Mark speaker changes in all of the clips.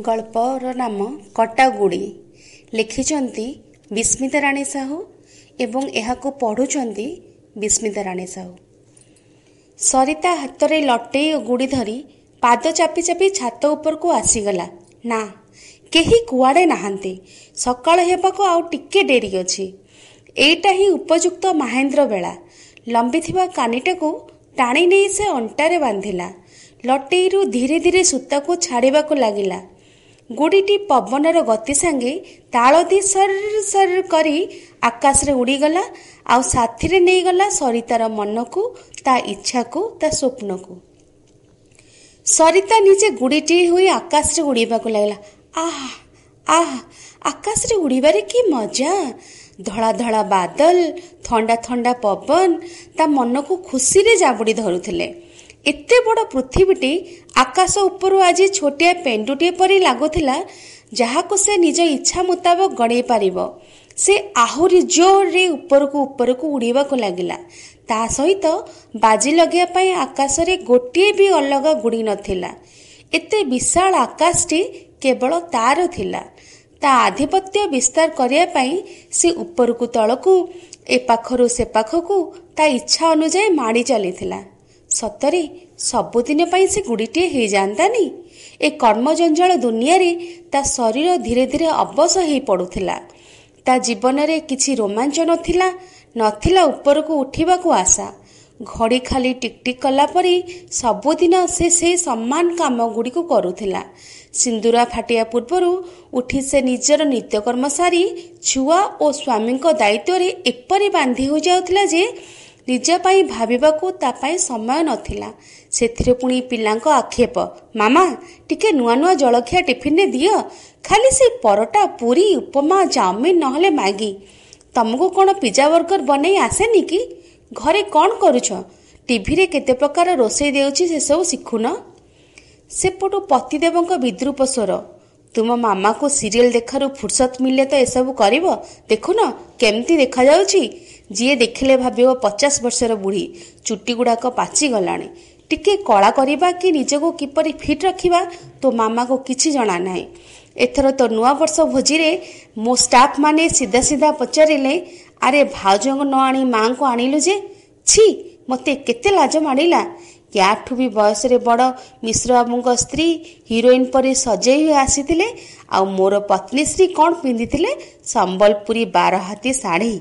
Speaker 1: ଗଳ୍ପର ନାମ କଟାଗୁଡ଼ି। ଲେଖିଛନ୍ତି ବିସ୍ମିତା ରାଣୀ ସାହୁ ଏବଂ ଏହାକୁ ପଢ଼ୁଛନ୍ତି ବିସ୍ମିତା ରାଣୀ ସାହୁ। ସରିତା ହାତରେ ଲଟେଇ ଓ ଗୁଡ଼ି ଧରି ପାଦ ଚାପି ଚାପି ଛାତ ଉପରକୁ ଆସିଗଲା। ନା କେହି କୁଆଡ଼େ ନାହାନ୍ତି। ସକାଳ ହେବାକୁ ଆଉ ଟିକେ ଡେରି ଅଛି। ଏଇଟା ହିଁ ଉପଯୁକ୍ତ ମାହେନ୍ଦ୍ର ବେଳା। ଲମ୍ବିଥିବା କାନିଟାକୁ ଟାଣି ନେଇ ସେ ଅଣ୍ଟାରେ ବାନ୍ଧିଲା। ଲଟେଇରୁ ଧୀରେ ଧୀରେ ସୂତାକୁ ଛାଡ଼ିବାକୁ ଲାଗିଲା। ଗୁଡ଼ିଟି ପବନର ଗତି ସାଙ୍ଗେ ତାଳ ଦେଇ ସର୍ ସର୍ କରି ଆକାଶରେ ଉଡ଼ିଗଲା ଆଉ ସାଥିରେ ନେଇଗଲା ସରିତାର ମନକୁ ତା ଇଚ୍ଛାକୁ ତା ସ୍ୱପ୍ନକୁ। ସରିତା ନିଜେ ଗୁଡ଼ିଟିଏ ହୋଇ ଆକାଶରେ ଉଡ଼ିବାକୁ ଲାଗିଲା। ଆହା ଆହା ଆକାଶରେ ଉଡ଼ିବାରେ କି ମଜା? ଧଳା ଧଳା ବାଦଲ ଥଣ୍ଡା ଥଣ୍ଡା ପବନ ତା ମନକୁ ଖୁସିରେ ଜାବୁଡ଼ି ଧରୁଥିଲେ। ଏତେ ବଡ଼ ପୃଥିବୀଟି ଆକାଶ ଉପରୁ ଆଜି ଛୋଟିଆ ପେଣ୍ଡୁଟିଏ ପରି ଲାଗୁଥିଲା ଯାହାକୁ ସେ ନିଜ ଇଚ୍ଛା ମୁତାବକ ଗଡ଼େଇ ପାରିବ। ସେ ଆହୁରି ଜୋରରେ ଉପରକୁ ଉପରକୁ ଉଡ଼ିବାକୁ ଲାଗିଲା। ତା ସହିତ ବାଜି ଲଗାଇବା ପାଇଁ ଆକାଶରେ ଗୋଟିଏ ବି ଅଲଗା ଗୁଡ଼ି ନଥିଲା। ଏତେ ବିଶାଳ ଆକାଶଟି କେବଳ ତାର ଥିଲା। ତା ଆଧିପତ୍ୟ ବିସ୍ତାର କରିବା ପାଇଁ ସେ ଉପରକୁ ତଳକୁ ଏ ପାଖରୁ ସେ ପାଖକୁ ତା ଇଚ୍ଛା ଅନୁଯାୟୀ ମାଡ଼ି ଚାଲିଥିଲା। ସତରେ ସବୁଦିନ ପାଇଁ ସେ ଗୁଡ଼ିଟିଏ ହେଇଯାଆନ୍ତାନି? ଏ କର୍ମଜଞ୍ଜାଳ ଦୁନିଆରେ ତା ଶରୀର ଧୀରେ ଧୀରେ ଅବଶ ହେଇ ପଡ଼ୁଥିଲା। ତା ଜୀବନରେ କିଛି ରୋମାଞ୍ଚ ନଥିଲା ନଥିଲା ଉପରକୁ ଉଠିବାକୁ ଆଶା। ଘଡ଼ି ଖାଲି ଟିକଟିକ୍ କଲା ପରି ସବୁଦିନ ସେ ସେଇ ସମାନ କାମ ଗୁଡ଼ିକୁ କରୁଥିଲା। ସିନ୍ଦୁରା ଫାଟିବା ପୂର୍ବରୁ ଉଠି ସେ ନିଜର ନିତ୍ୟକର୍ମ ସାରି ଛୁଆ ଓ ସ୍ୱାମୀଙ୍କ ଦାୟିତ୍ୱରେ ଏପରି ବାନ୍ଧି ହୋଇଯାଉଥିଲା ଯେ ନିଜ ପାଇଁ ଭାବିବାକୁ ତା ପାଇଁ ସମୟ ନଥିଲା। ସେଥିରେ ପୁଣି ପିଲାଙ୍କ ଆକ୍ଷେପ ମାମା ଟିକେ ନୂଆ ନୂଆ ଜଳଖିଆ ଟିଫିନରେ ଦିଅ। ଖାଲି ସେ ପରଟା ପୁରୀ ଉପମା ଚାଉମିନ ନହେଲେ ମ୍ୟାଗି। ତମକୁ କ'ଣ ପିଜା ବର୍ଗର ବନେଇ ଆସେନି କି? ଘରେ କ'ଣ କରୁଛ? ଟିଭିରେ କେତେ ପ୍ରକାର ରୋଷେଇ ଦେଉଛି ସେସବୁ ଶିଖୁନ ସେପଟୁ ପତିଦେବଙ୍କ ବିଦ୍ରୁପ ସ୍ୱର ତୁମ ମାମାକୁ ସିରିଏଲ ଦେଖାରୁ ଫୁର୍ସତ ମିଳିଲେ ତ ଏସବୁ କରିବ। ଦେଖୁନ କେମିତି ଦେଖାଯାଉଛି। ଯିଏ ଦେଖିଲେ ଭାବିବ ପଚାଶ ବର୍ଷର ବୁଢ଼ୀ ଚୁଟି ଗୁଡ଼ାକ ପାଚିଗଲାଣି ଟିକେ କଳା କରିବା କି ନିଜକୁ କିପରି ଫିଟ୍ ରଖିବା ତୋ ମାମାକୁ କିଛି ଜଣା ନାହିଁ। ଏଥର ତ ନୂଆବର୍ଷ ଭୋଜିରେ ମୋ ଷ୍ଟାଫ୍ ମାନେ ସିଧା ସିଧା ପଚାରିଲେ ଆରେ ଭାଉଜଙ୍କୁ ନ ଆଣି ମାଆଙ୍କୁ ଆଣିଲୁ ଯେ? ଛି ମୋତେ କେତେ ଲାଜ ମାଡ଼ିଲା। ୟାଠୁ ବି ବୟସରେ ବଡ଼ ମିଶ୍ର ବାବୁଙ୍କ ସ୍ତ୍ରୀ ହିରୋଇନ ପରି ସଜେଇ ହୋଇ ଆସିଥିଲେ ଆଉ ମୋର ପତ୍ନୀଶ୍ରୀ କ'ଣ ପିନ୍ଧିଥିଲେ? ସମ୍ବଲପୁରୀ ବାରହାତୀ ଶାଢ଼ୀ।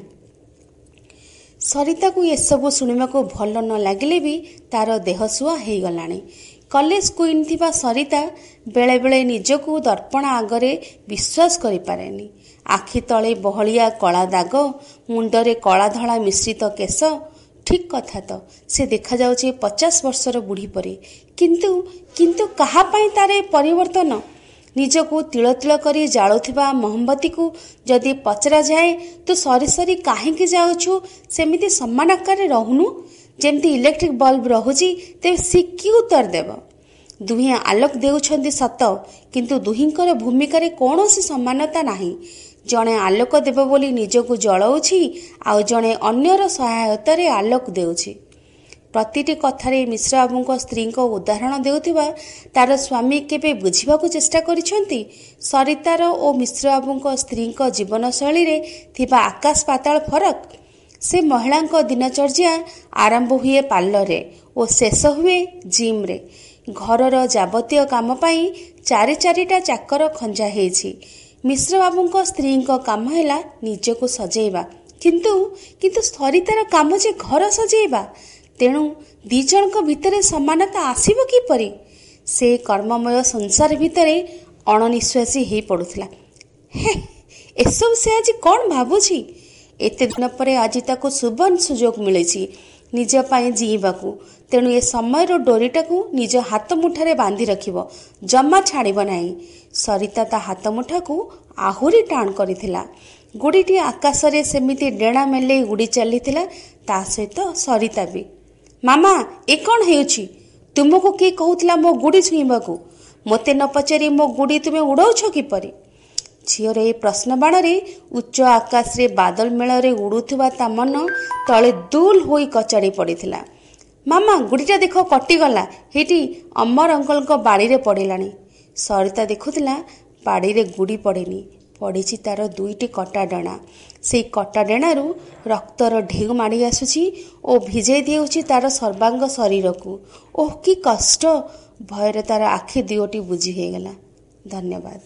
Speaker 1: ସରିତାକୁ ଏସବୁ ଶୁଣିବାକୁ ଭଲ ନ ଲାଗିଲେ ବି ତାର ଦେହ ସୁଆ ହେଇଗଲାଣି। କଲେଜ କୁଇନ୍ ଥିବା ସରିତା ବେଳେବେଳେ ନିଜକୁ ଦର୍ପଣ ଆଗରେ ବିଶ୍ୱାସ କରିପାରେନି। ଆଖି ତଳେ ବହଳିଆ କଳା ଦାଗ ମୁଣ୍ଡରେ କଳା ଧଳା ମିଶ୍ରିତ କେଶ ଠିକ୍ କଥା ତ ସେ ଦେଖାଯାଉଛି ପଚାଶ ବର୍ଷର ବୁଢ଼ୀ ପରି। କିନ୍ତୁ କିନ୍ତୁ କାହା ପାଇଁ ତାର ପରିବର୍ତ୍ତନ? ନିଜକୁ ତିଳ ତିଳ କରି ଜାଳୁଥିବା ମହମ୍ବତୀକୁ ଯଦି ପଚରାଯାଏ ତୁ ସରି ସରି କାହିଁକି ଯାଉଛୁ? ସେମିତି ସମାନ ଆକାରରେ ରହୁନୁ। ଯେମିତି ଇଲେକ୍ଟ୍ରିକ୍ ବଲ୍ବ ରହୁଛି ତେବେ ସେ କି ଉତ୍ତର ଦେବ? ଦୁହେଁ ଆଲୋକ ଦେଉଛନ୍ତି ସତ କିନ୍ତୁ ଦୁହିଁଙ୍କର ଭୂମିକାରେ କୌଣସି ସମାନତା ନାହିଁ। ଜଣେ ଆଲୋକ ଦେବ ବୋଲି ନିଜକୁ ଜଳଉଛି ଆଉ ଜଣେ ଅନ୍ୟର ସହାୟତାରେ ଆଲୋକ ଦେଉଛି। ପ୍ରତିଟି କଥାରେ ମିଶ୍ରବାବୁଙ୍କ ସ୍ତ୍ରୀଙ୍କ ଉଦାହରଣ ଦେଉଥିବା ତାର ସ୍ୱାମୀ କେବେ ବୁଝିବାକୁ ଚେଷ୍ଟା କରିଛନ୍ତି? ସରିତାର ଓ ମିଶ୍ରବାବୁଙ୍କ ସ୍ତ୍ରୀଙ୍କ ଜୀବନଶୈଳୀରେ ଥିବା ଆକାଶ ପାତାଳ ଫରକ? ସେ ମହିଳାଙ୍କ ଦିନଚର୍ଯ୍ୟା ଆରମ୍ଭ ହୁଏ ପାର୍ଲରରେ ଓ ଶେଷ ହୁଏ ଜିମ୍ରେ। ଘରର ଯାବତୀୟ କାମ ପାଇଁ ଚାରି ଚାରିଟା ଚାକର ଖଞ୍ଜା ହେଇଛି। ମିଶ୍ରବାବୁଙ୍କ ସ୍ତ୍ରୀଙ୍କ କାମ ହେଲା ନିଜକୁ ସଜେଇବା। କିନ୍ତୁ କିନ୍ତୁ ସରିତାର କାମ ଯେ ଘର ସଜେଇବା ତେଣୁ ଦି ଜଣଙ୍କ ଭିତରେ ସମାନତା ଆସିବ କିପରି? ସେ କର୍ମମୟ ସଂସାର ଭିତରେ ଅଣନିଶ୍ୱାସୀ ହେଇ ପଡ଼ୁଥିଲା। ହେ ଏସବୁ ସେ ଆଜି କ'ଣ ଭାବୁଛି? ଏତେ ଦିନ ପରେ ଆଜି ତାକୁ ସୁବର୍ଣ୍ଣ ସୁଯୋଗ ମିଳିଛି ନିଜ ପାଇଁ ଜିଇବାକୁ। ତେଣୁ ଏ ସମୟର ଡୋରିଟାକୁ ନିଜ ହାତ ମୁଠାରେ ବାନ୍ଧି ରଖିବ। ଜମା ଛାଡ଼ିବ ନାହିଁ। ସରିତା ତା ହାତ ମୁଠାକୁ ଆହୁରି ଟାଣ କରିଥିଲା। ଗୁଡ଼ିଟି ଆକାଶରେ ସେମିତି ଡେଣା ମେଲେଇ ଉଡ଼ି ଚାଲିଥିଲା। ତା ସହିତ ସରିତା ବି। ମାମା ଏ କ'ଣ ହେଉଛି? ତୁମକୁ କିଏ କହୁଥିଲା ମୋ ଗୁଡ଼ି ଛୁଇଁବାକୁ? ମୋତେ ନ ପଚାରି ମୋ ଗୁଡ଼ି ତୁମେ ଉଡ଼ଉଛ କିପରି? ଝିଅର ଏ ପ୍ରଶ୍ନ ବାଣରେ ଉଚ୍ଚ ଆକାଶରେ ବାଦଲ ମେଳରେ ଉଡ଼ୁଥିବା ତା ମନ ତଳେ ଦୁଲ ହୋଇ କଚାଡ଼ି ପଡ଼ିଥିଲା। ମାମା ଗୁଡ଼ିଟା ଦେଖ କଟିଗଲା। ହେଇଠି ଅମର ଅଙ୍କଲଙ୍କ ବାଡ଼ିରେ ପଡ଼ିଲାଣି। ସରିତା ଦେଖୁଥିଲା ପାଡ଼ିରେ ଗୁଡ଼ି ପଡ଼ିନି। ପଡ଼ିଛି ତାର ଦୁଇଟି କଟା ଡଣା ସେଇ କଟା ଡେଣାରୁ ରକ୍ତର ଢେଉ ମାଡ଼ି ଆସୁଛି ଓ ଭିଜେଇ ଦେଉଛି ତାର ସର୍ବାଙ୍ଗ ଶରୀରକୁ। ଓଃ କି କଷ୍ଟ! ଭୟରେ ତାର ଆଖି ଦିଓଟି ବୁଜି ହେଇଗଲା। ଧନ୍ୟବାଦ।